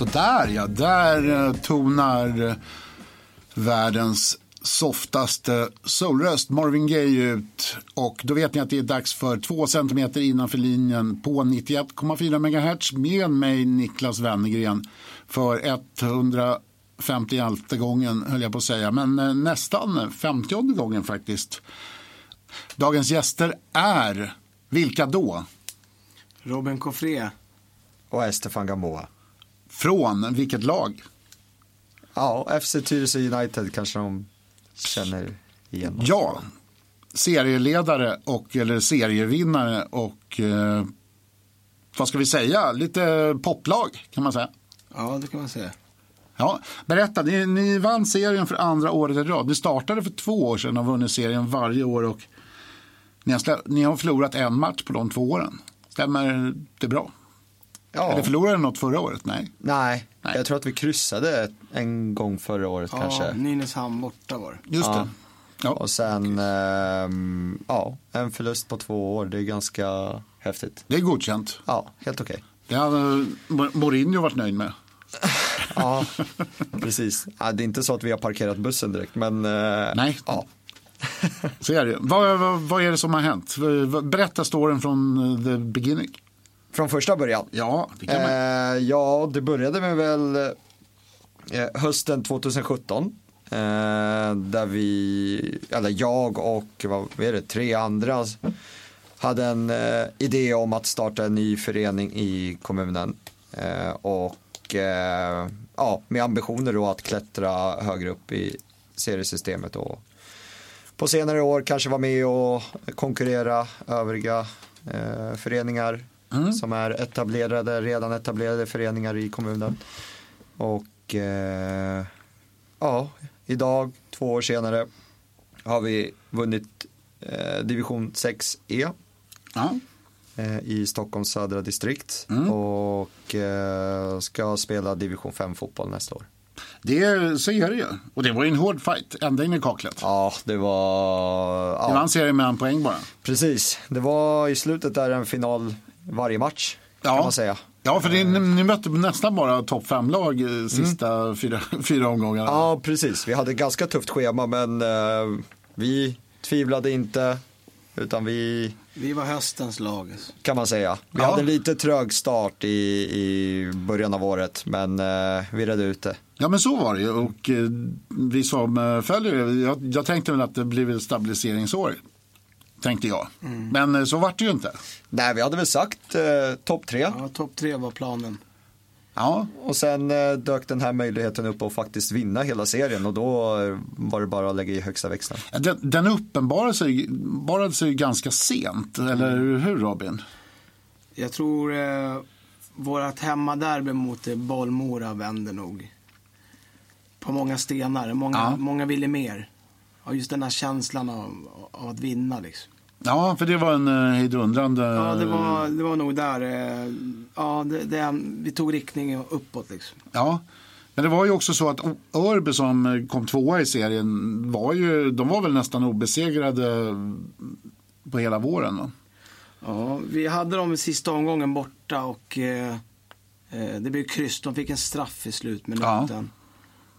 Så där ja, där eh, tonar eh, världens softaste soulröst Marvin Gaye ut. Och då vet ni att det är dags för två centimeter innanför linjen på 91,4 MHz med mig Niklas Wennergren för 150 gången höll jag på att säga, men eh, nästan 50 gången faktiskt. Dagens gäster är, vilka då? Robin Coffré. Och Estefan Gamboa. Från vilket lag? Ja, FC Tyresö United kanske de känner igen. Ja, serieledare och eller serievinnare och eh, vad ska vi säga, lite poplag kan man säga. Ja, det kan man säga. Ja, berätta, ni, ni vann serien för andra året i rad. Ni startade för två år sedan och har vunnit serien varje år och ni har, ni har förlorat en match på de två åren. Stämmer det bra? Ja. Eller förlorade något förra året? Nej. Nej, Nej. jag tror att vi kryssade en gång förra året Ja, kanske. Nynäshamn borta var det. Just Ja. det. Ja. Och sen, ehm, ja, en förlust på två år. Det är ganska häftigt. Det är godkänt. Ja, helt okej. Det hade Mourinho varit nöjd med. Ja, precis. Ja, det är inte så att vi har parkerat bussen direkt, men eh, Nej. Ja. Så är det. Vad, vad, vad är det som har hänt? Berätta storyn från eh, the beginning. Från första början. Ja, det kan man. Eh, ja, det började med väl eh, hösten 2017. Eh, där vi, eller jag och vad är det, tre andra hade en idé om att starta en ny förening i kommunen. Och ja, med ambitioner då att klättra högre upp i seriesystemet och på senare år kanske vara med och konkurrera övriga eh, föreningar som är etablerade, redan etablerade föreningar i kommunen. Och eh, ja, idag, två år senare, har vi vunnit eh, division 6E Ja. eh, i Stockholms södra distrikt Mm. och eh, ska spela division 5 fotboll nästa år. Det, så är det ju. Och det var ju en hård fight ända in i kaklet. Ja, det var... Ja, vann serien med en poäng bara. precis. Det var i slutet där en final varje match, kan Ja. man säga. Ja, för ni, ni mötte nästan bara topp fem-lag i sista fyra, fyra omgångar. Mm. Ja, precis. Vi hade ett ganska tufft schema, men eh, vi tvivlade inte, utan vi, Vi var höstens lag. alltså. kan man säga. Vi Ja. hade en lite trög start i, i början av året, men eh, vi redde ut det. Ja, men så var det ju. Och eh, vi som eh, följer det, jag, jag tänkte väl att det blev ett stabiliseringsår. Tänkte jag. Men eh, så vart det ju inte. Nej, vi hade väl sagt eh, topp tre. Ja, topp tre var planen. Ja, Och sen eh, dök den här möjligheten upp att faktiskt vinna hela serien och då eh, var det bara att lägga i högsta växeln. den, den uppenbarade sig, barade sig ganska sent. Eller hur Robin? Jag tror eh, vårt hemmaderby mot eh, Bollmora vände nog på många stenar. Många, Ja. många ville mer. Och just den här känslan av, av att vinna liksom. Ja, för det var en uh, hejdundrande... Ja, det var, det var nog där. Eh, ja, det, det, vi tog riktning uppåt liksom. Ja, men det var ju också så att Örby som kom tvåa i serien var ju, de var väl nästan obesegrade på hela våren. Va? Ja, vi hade dem i sista omgången borta och eh, eh, det blev kryss. De fick en straff i slutminuten.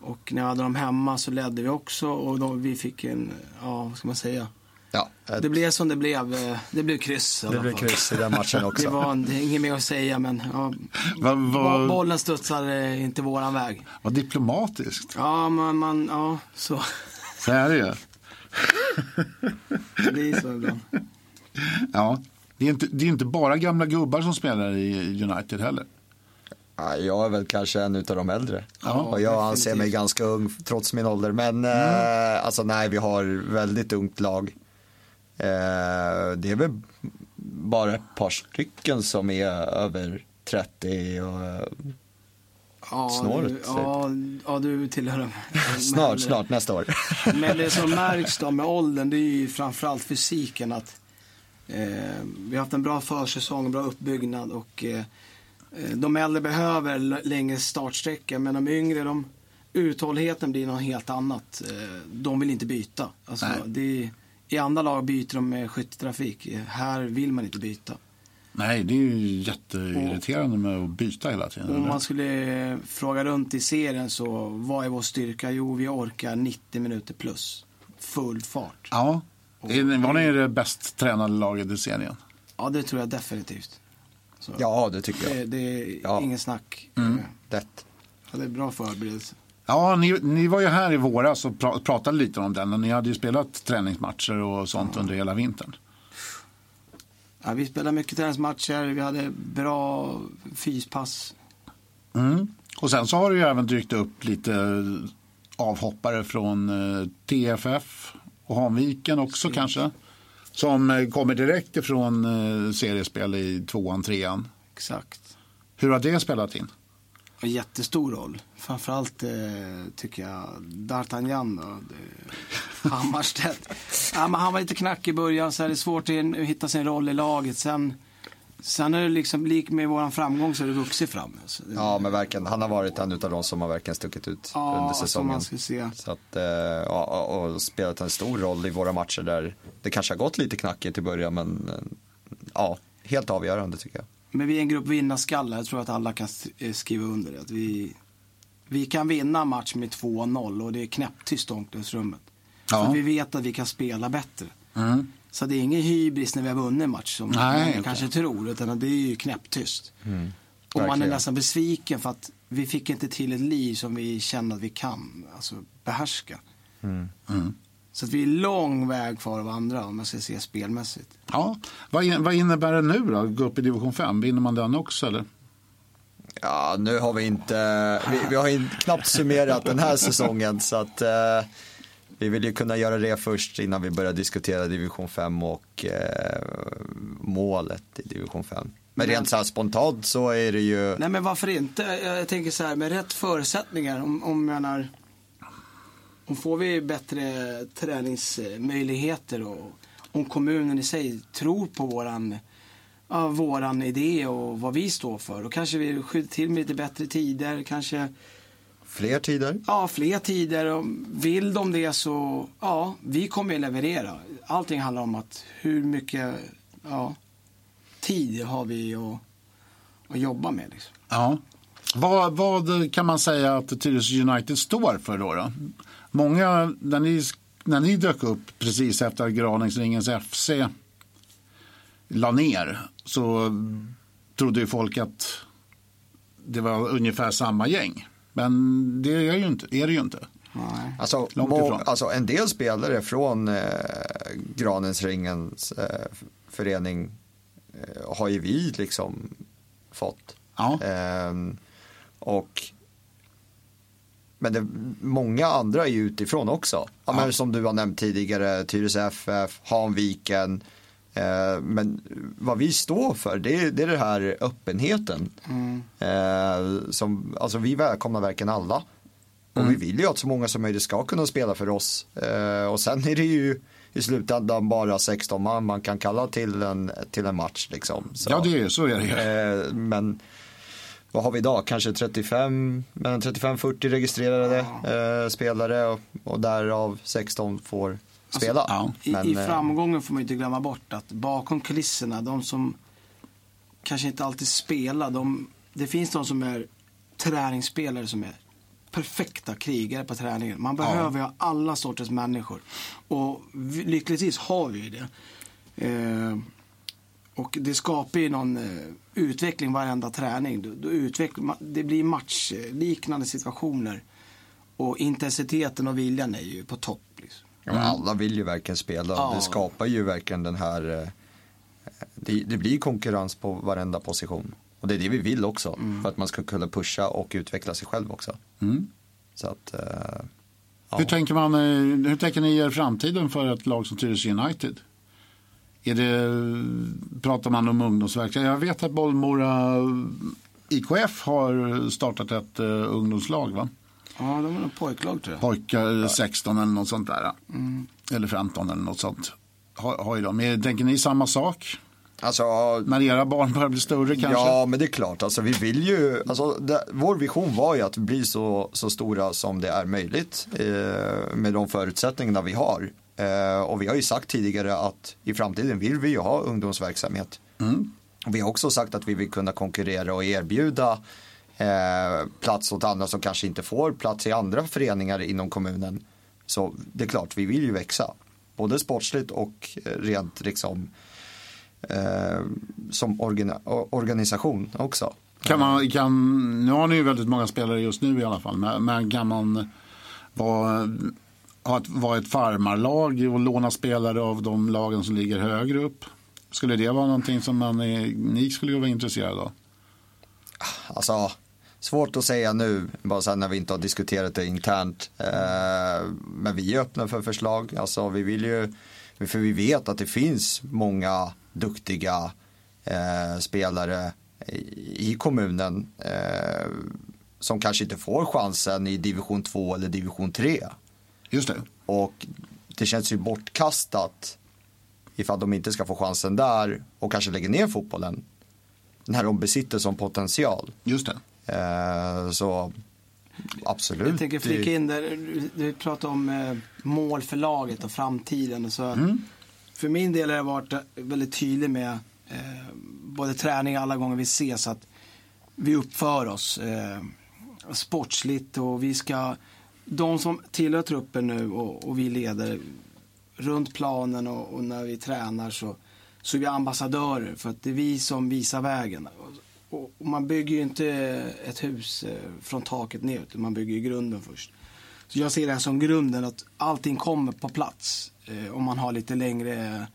Och när vi hade dem hemma så ledde vi också och då, vi fick en, ja vad ska man säga. Ja, ett, Det blev som det blev. eh, Det blev kryss det blev kryss i den matchen också. Det var det är inget mer att säga men ja, Va, va, bollen studsade inte våran väg. vad diplomatiskt. Ja, man, man, ja så. Så är det ju. Det blir så ibland. Ja. Det är, inte, det är inte bara gamla gubbar som spelar i United heller. Ja, jag är väl kanske en av de äldre. Ja, och jag anser mig definitivt. ganska ung trots min ålder. Men eh, alltså nej, vi har väldigt ungt lag. Eh, det är väl bara ett par stycken som är över 30 och Ja, Snåret, typ. ja, ja, du tillhör dem. snart, snart nästa år. Men det som märks då med åldern, det är ju framförallt fysiken. att eh, Vi har haft en bra försäsong, bra uppbyggnad och eh, de äldre behöver längre startsträcka men de yngre, de, uthålligheten blir något helt annat. Eh, de vill inte byta. Alltså, det I andra lag byter de med skytteltrafik. Eh, Här vill man inte byta. Nej, det är ju jätteirriterande med att byta hela tiden. Om eller? man skulle fråga runt i serien så vad är vår styrka? Jo, vi orkar 90 minuter plus. Full fart. Ja. Var ni det bäst tränade laget i serien? Ja, det tror jag definitivt. Så Ja, det tycker det, jag. det är Ja. ingen snack. Lätt. Ja, det är bra förberedelse. Ja, ni, ni var ju här i våras och pra, pratade lite om den. Och ni hade ju spelat träningsmatcher och sånt under hela vintern. Ja, vi spelade mycket träningsmatcher, vi hade bra fyspass. Mm. Och sen så har det ju även dykt upp lite avhoppare från eh, TFF och Hanviken också kanske. Som eh, kommer direkt ifrån eh, seriespel i tvåan, trean. Exakt. Hur har det spelat in? Jättestor roll. Framförallt eh, tycker jag D'Artagnan då. Det- Hammarstedt. ja, men han var lite knackig i början, så är det svårt att hitta sin roll i laget. Sen, sen är det liksom, lik med våran framgång så är det vuxit fram. Så det, Ja, men verkligen. Han har varit en av de som har verkligen stuckit ut Ja, under som säsongen. man ska se. Så att, eh, ja, och spelat en stor roll i våra matcher där det kanske har gått lite knackigt i början, men eh, ja, helt avgörande tycker jag. Men vi är en grupp vinnarskallar. Jag tror att alla kan eh, skriva under det. Att vi, vi kan vinna match med 2-0 och det är knäpptyst i omklädningsrummet. Ja. För vi vet att vi kan spela bättre. Mm. Så det är ingen hybris när vi har vunnit en match som Nej, okej. kanske tror. Utan det är ju knäpptyst. och man är nästan besviken för att vi fick inte till ett liv som vi känner att vi kan alltså, behärska. Mm. Så att vi är lång väg kvar av andra om man ska se spelmässigt. Ja. Vad, in, vad innebär det nu då? att Gå upp i division 5? Vinner man den också eller? Ja, nu har vi inte, vi, vi har knappt summerat den här säsongen så att eh, vi vill ju kunna göra det först innan vi börjar diskutera division 5 och eh, målet i division 5. Men rent så spontant så är det ju, Nej men varför inte? Jag tänker så här med rätt förutsättningar. Om, om menar, om får vi bättre träningsmöjligheter och om kommunen i sig tror på våran, ja, våran idé och vad vi står för. Då kanske vi skjuter till med lite bättre tider, kanske fler tider. ja, fler tider. Och vill de det så, ja, vi kommer ju leverera. Allting handlar om att hur mycket ja, tid har vi att, att jobba med. Liksom. Ja. Vad, vad kan man säga att Tyresö United står för då? då? Många, när ni, när ni dök upp precis efter att Graningsringens FC la ner så trodde ju folk att det var ungefär samma gäng. Men det är, ju inte, är det ju inte. Nej. Alltså, Långt må, ifrån. alltså en del spelare från eh, Granensringens eh, förening eh, har ju vi liksom fått. Ja. Ehm, och men det, många andra är ju utifrån också. Ja, men som du har nämnt tidigare, Tyresö FF, Hanviken. Eh, men vad vi står för, det, är- det är den här öppenheten. Eh, som, alltså vi välkomnar verkligen alla. Och vi vill ju att så många som möjligt ska kunna spela för oss. Eh, och sen är det ju i slutändan bara 16 man man kan kalla till en, till en match. Liksom. Så, Ja, det är, så är det ju. men vad har vi idag? Kanske 35, mellan 35-40 registrerade eh, spelare och, och därav 16 får spela. ja. I, Men, I eh, framgången får man inte glömma bort att bakom kulisserna, de som kanske inte alltid spelar, de, det finns de som är träningsspelare som är perfekta krigare på träningen. Man behöver ju ha alla sorters människor. Och vi, lyckligtvis har vi ju det. Eh, och det skapar ju någon eh, utveckling varenda träning. Då, då utvecklar man, det blir matchliknande situationer. Och intensiteten och viljan är ju på topp. Liksom. Ja, men alla vill ju verkligen spela. Ja. Det skapar ju verkligen den här... eh, Det, det blir konkurrens på varenda position. Och det är det vi vill också. För att man ska kunna pusha och utveckla sig själv också. Mm. Så att... eh, ja. Hur, tänker man, eh, hur tänker ni er framtiden för ett lag som Tyresö United? Är det, pratar man om ungdomsverksamhet? Jag vet att Bollmora IKF har startat ett ungdomslag, va? Ja, de är nog pojklag tror jag. Pojkar 16 eller något sånt där. Eller 15 eller något sånt. Har, har ju de. Men Tänker ni samma sak? Alltså, När era barn börjar bli större kanske? Ja, men det är klart. Alltså, vi vill ju, alltså, det, vår vision var ju att bli så, så stora som det är möjligt eh, med de förutsättningarna vi har. Eh, och vi har ju sagt tidigare att i framtiden vill vi ju ha ungdomsverksamhet. Mm. Vi har också sagt att vi vill kunna konkurrera och erbjuda eh, plats åt andra som kanske inte får plats i andra föreningar inom kommunen. Så det är klart, vi vill ju växa. Både sportsligt och eh, rent liksom eh, som organ organisation också. Kan man, kan, nu har ni ju väldigt många spelare just nu i alla fall, men, men kan man vara, ha ett, vara ett farmarlag och låna spelare av de lagen som ligger högre upp? Skulle det vara någonting som man är, ni skulle vara intresserade av? Alltså, svårt att säga nu, bara sen när vi inte har diskuterat det internt. Eh, men vi är öppna för förslag. Alltså, vi vill ju, för vi vet att det finns många duktiga eh, spelare i, kommunen eh, som kanske inte får chansen i division 2 eller division 3. Just det. Och det känns ju bortkastat ifall de inte ska få chansen där och kanske lägger ner fotbollen. När de besitter som potential. Just det. Eh, så absolut. Jag tänker flika in där, du, pratar om eh, mål för laget och framtiden. Så Mm. För min del har jag varit väldigt tydlig med eh, både träning alla gånger vi ses att vi uppför oss eh, sportsligt och vi ska, de som tillhör truppen nu och, och vi leder runt planen och, och, när vi tränar så, så är vi ambassadörer för att det är vi som visar vägen. Och, man bygger ju inte ett hus eh, från taket ner utan man bygger ju grunden först. Så jag ser det här som grunden att allting kommer på plats eh, om man har lite längre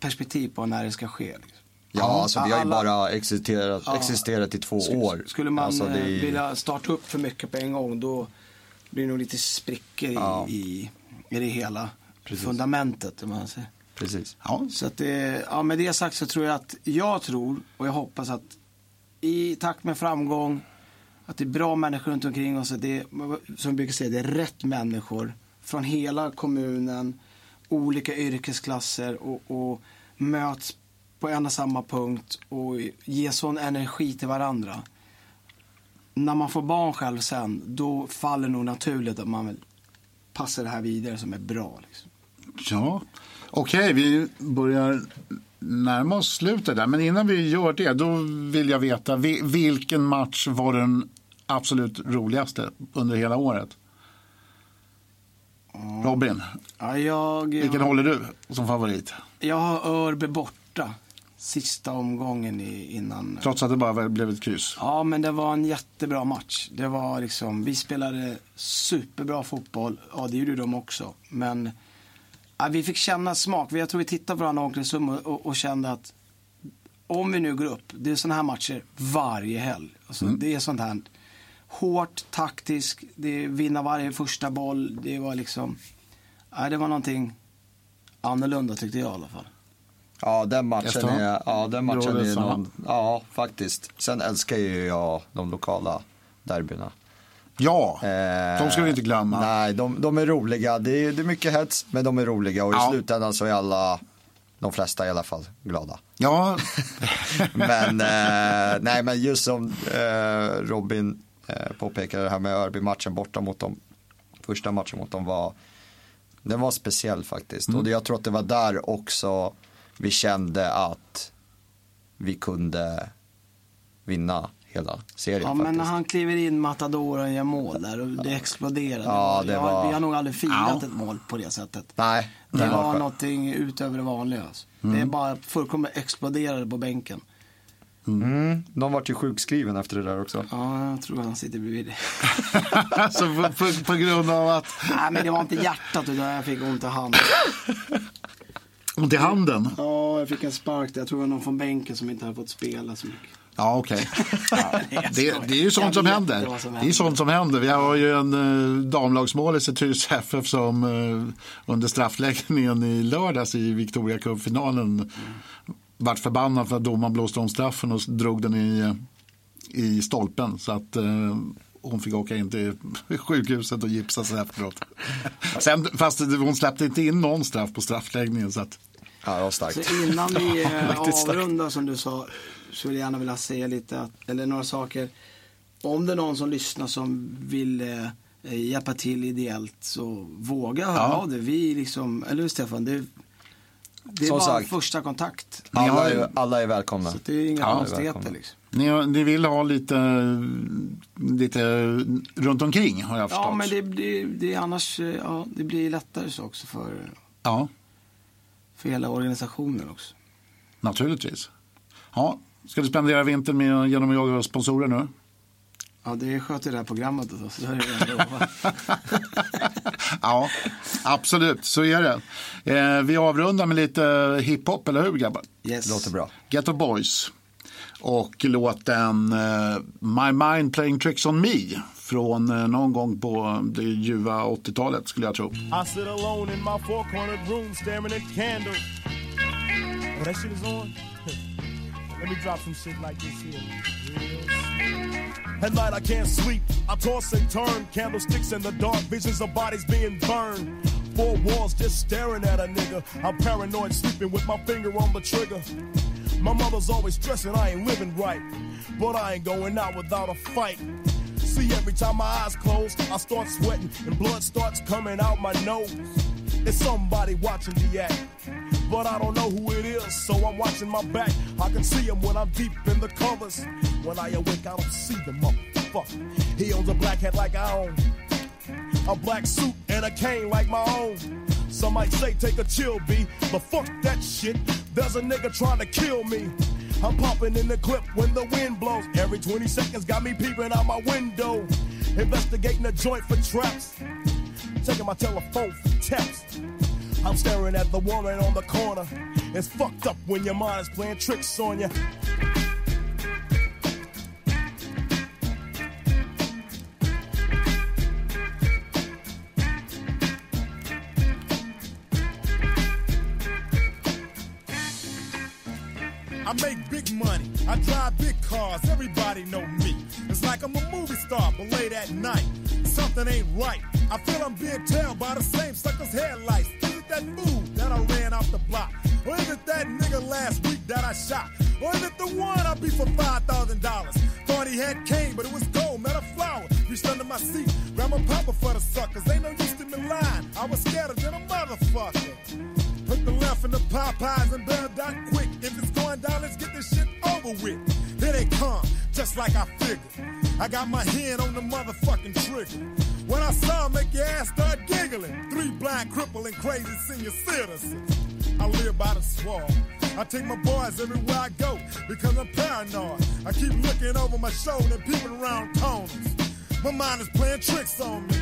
perspektiv på när det ska ske. Liksom. Ja, alltså vi har ju bara existerat, Ja. existerat i två Skulle- år. Skulle man alltså, det eh, vilja starta upp för mycket på en gång då blir det nog lite sprickor i, Ja. i, i det hela Precis. fundamentet. Man säger. Precis. Ja. Så att det, ja, med det sagt så tror jag att jag tror och jag hoppas att i takt med framgång att det är bra människor runt omkring oss. Att det är, som vi brukar säga, det är rätt människor från hela kommunen, olika yrkesklasser och, och möts på en och samma punkt och ge sån energi till varandra. När man får barn själv sen, då faller nog naturligt att man vill passa det här vidare som är bra. Liksom. Ja, okej, vi börjar närma oss slutet där. Men innan vi gör det, då vill jag veta vi- vilken match var den absolut roligaste under hela året? Robin, Ja, jag, vilken håller du som favorit? Jag har Örby borta sista omgången i, innan. Trots att det bara blev ett kryss. Ja, men det var en jättebra match. Det var liksom, vi spelade superbra fotboll. Ja, det gjorde de också. Men ja, vi fick känna smak. Jag tror vi tittade på varandra i omklädningsrummet och, och, och kände att om vi nu går upp, det är sådana här matcher varje helg. Alltså, Det är sånt här hårt, taktiskt, det är vinna varje första boll. Det var liksom, ja, det var någonting annorlunda tyckte jag i alla fall. Ja, den matchen är, ja, den matchen är någon, ja, faktiskt. Sen älskar ju jag de lokala derbyna. Ja, Eh, de ska vi inte glömma. Nej, de, de är roliga. Det är, det är mycket hets, men de är roliga och i Ja. slutändan så är alla, de flesta i alla fall, glada. Ja, Men, eh, nej, men just som eh, Robin eh, påpekade det här med Örby-matchen borta mot dem. Första matchen mot dem var, den var speciell faktiskt. Mm. Och det, jag tror att det var där också vi kände att vi kunde vinna hela serien Ja, faktiskt. men när han kliver in Matadoren gör mål där och det exploderar. Ja, det Jag- var- Vi har nog aldrig firat Ja. ett mål på det sättet. Nej, Det var skön. någonting utöver det vanliga. Alltså. Mm. Det är bara fullkomligt exploderade på bänken. Mm, de vart ju sjukskriven efter det där också. Ja, jag tror han sitter bredvid det. alltså på, på, på grund av att Nej, men det var inte hjärtat utan jag fick ont i handen. ont i handen. Ja, jag fick en spark där. Jag tror det var någon från bänken som inte hade fått spela så mycket. Ja, okej. jag Det, det är ju sånt som händer. som Det är ju sånt som händer. Vi har ju en uh, damlagsmålis i Tyresö FF som uh, under straffläggningen i lördags i Victoria Cup-finalen vart förbannad för att domaren blåste om straffen och drog den i, eh, i stolpen. Så att eh, hon fick åka in till sjukhuset och gipsas efteråt. Sen, fast hon släppte inte in någon straff på straffläggningen. Så att, Ja, det var starkt. Så innan vi eh, avrundar som du sa så vill jag gärna vilja säga lite, att, eller några saker. Om det är någon som lyssnar som vill eh, hjälpa till ideellt så våga höra Ja. av dig. Vi liksom, eller hur Stefan? Det, Det är Som bara sagt. första kontakt. Alla är, alla är välkomna. Så det är inga Ja, konstigheter välkommen. liksom. Ni, ni vill ha lite, lite runt omkring har jag förstått. Ja, men det, det, det är annars, eh, ja, det blir lättare så också för, Ja, för hela organisationen också. naturligtvis. Ja, ska du spendera vintern med, genom att jaga sponsorer nu? Ja, det sköter det här programmet då, så är det ja, absolut, så är det. Eh, vi avrundar med lite hiphop, eller hur grabbar? Yes. Låter bra. Ghetto Boys och låten eh, My Mind Playing Tricks On Me från eh, någon gång på det ljuva 80-talet skulle jag tro. I sit alone in my four cornered room staring at candles. That shit is on? Let me drop some shit like this here. At night I can't sleep. I toss and turn. Candlesticks in the dark. Visions of bodies being burned. Four walls just staring at a nigga. I'm paranoid, sleeping with my finger on the trigger. My mother's always stressing I ain't living right. But I ain't going out without a fight. See, every time my eyes close, I start sweating and blood starts coming out my nose. It's somebody watching the act. But I don't know who it is, so I'm watching my back. I can see him when I'm deep in the covers. When I awake, I don't see the motherfucker. He owns a black hat like I own. A black suit and a cane like my own. Some might say take a chill, B, but fuck that shit. There's a nigga trying to kill me. I'm popping in the clip when the wind blows. Every 20 seconds got me peeping out my window. Investigating the joint for traps. Taking my telephone for texts. I'm staring at the woman on the corner. It's fucked up when your mind is playing tricks on you. I make big money. I drive big cars. Everybody know me. It's like I'm a movie star, but late at night, something ain't right. I feel I'm being tailed by the same sucker's headlights. That fool that I ran off the block? Or is it that nigga last week that I shot? Or is it the one I beat for five thousand dollars? Thought he had cane, but it was gold, not a flower. Reached under my seat, grabbed my papa for the suckers. Ain't no use to me lying. I was scared than a motherfucker. Put the left in the Popeyes and bail down quick. If it's going down, let's get this shit over with. Here they come, just like I figured. I got my hand on the motherfucking trigger. When I saw 'em, make your ass start giggling. Three blind, crippling, crazy senior citizens. I live by the swamp. I take my boys everywhere I go because I'm paranoid. I keep looking over my shoulder and peeping around corners. My mind is playing tricks on me.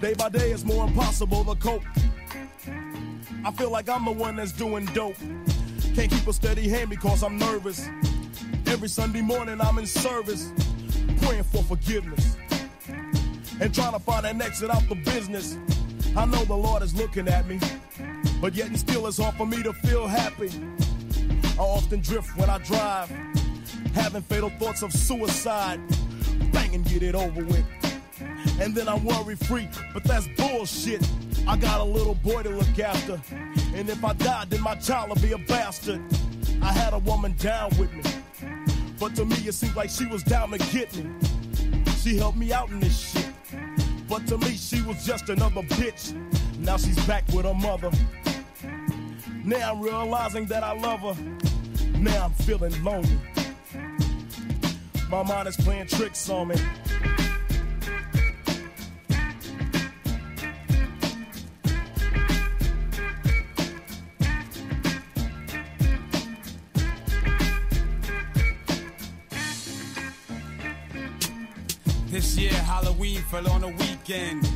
Day by day, it's more impossible to cope. I feel like I'm the one that's doing dope. Can't keep a steady hand because I'm nervous. Every Sunday morning, I'm in service, praying for forgiveness and trying to find an exit out the business. I know the Lord is looking at me, but yet and still it's hard for me to feel happy. I often drift when I drive, having fatal thoughts of suicide. Bang and get it over with. And then I'm worry free, but that's bullshit. I got a little boy to look after. And if I die, then my child will be a bastard. I had a woman down with me. But to me, it seemed like she was down to get me. She helped me out in this shit. But to me, she was just another bitch. Now she's back with her mother. Now I'm realizing that I love her. Now I'm feeling lonely. My mind is playing tricks on me. Fell on a weekend.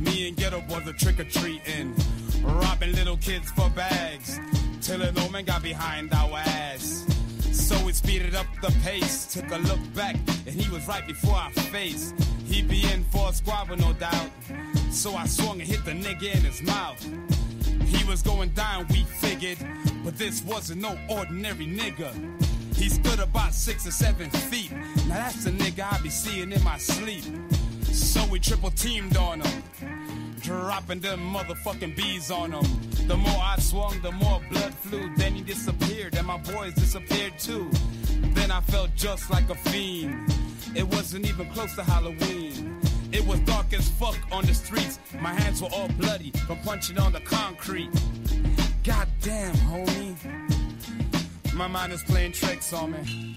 Me and Ghetto Boys are trick or treating, robbing little kids for bags. Till an old man got behind our ass. So we speeded up the pace, took a look back, and he was right before our face. He be in for a squabble, no doubt. So I swung and hit the nigga in his mouth. He was going down, we figured, but this wasn't no ordinary nigga. He stood about six or seven feet. Now that's the nigga I be seeing in my sleep. So we triple teamed on him. dropping them motherfucking bees on him. The more I swung, the more blood flew. Then he disappeared, and my boys disappeared too. Then I felt just like a fiend. It wasn't even close to Halloween. It was dark as fuck on the streets. My hands were all bloody from punching on the concrete. God damn, homie. My mind is playing tricks on me.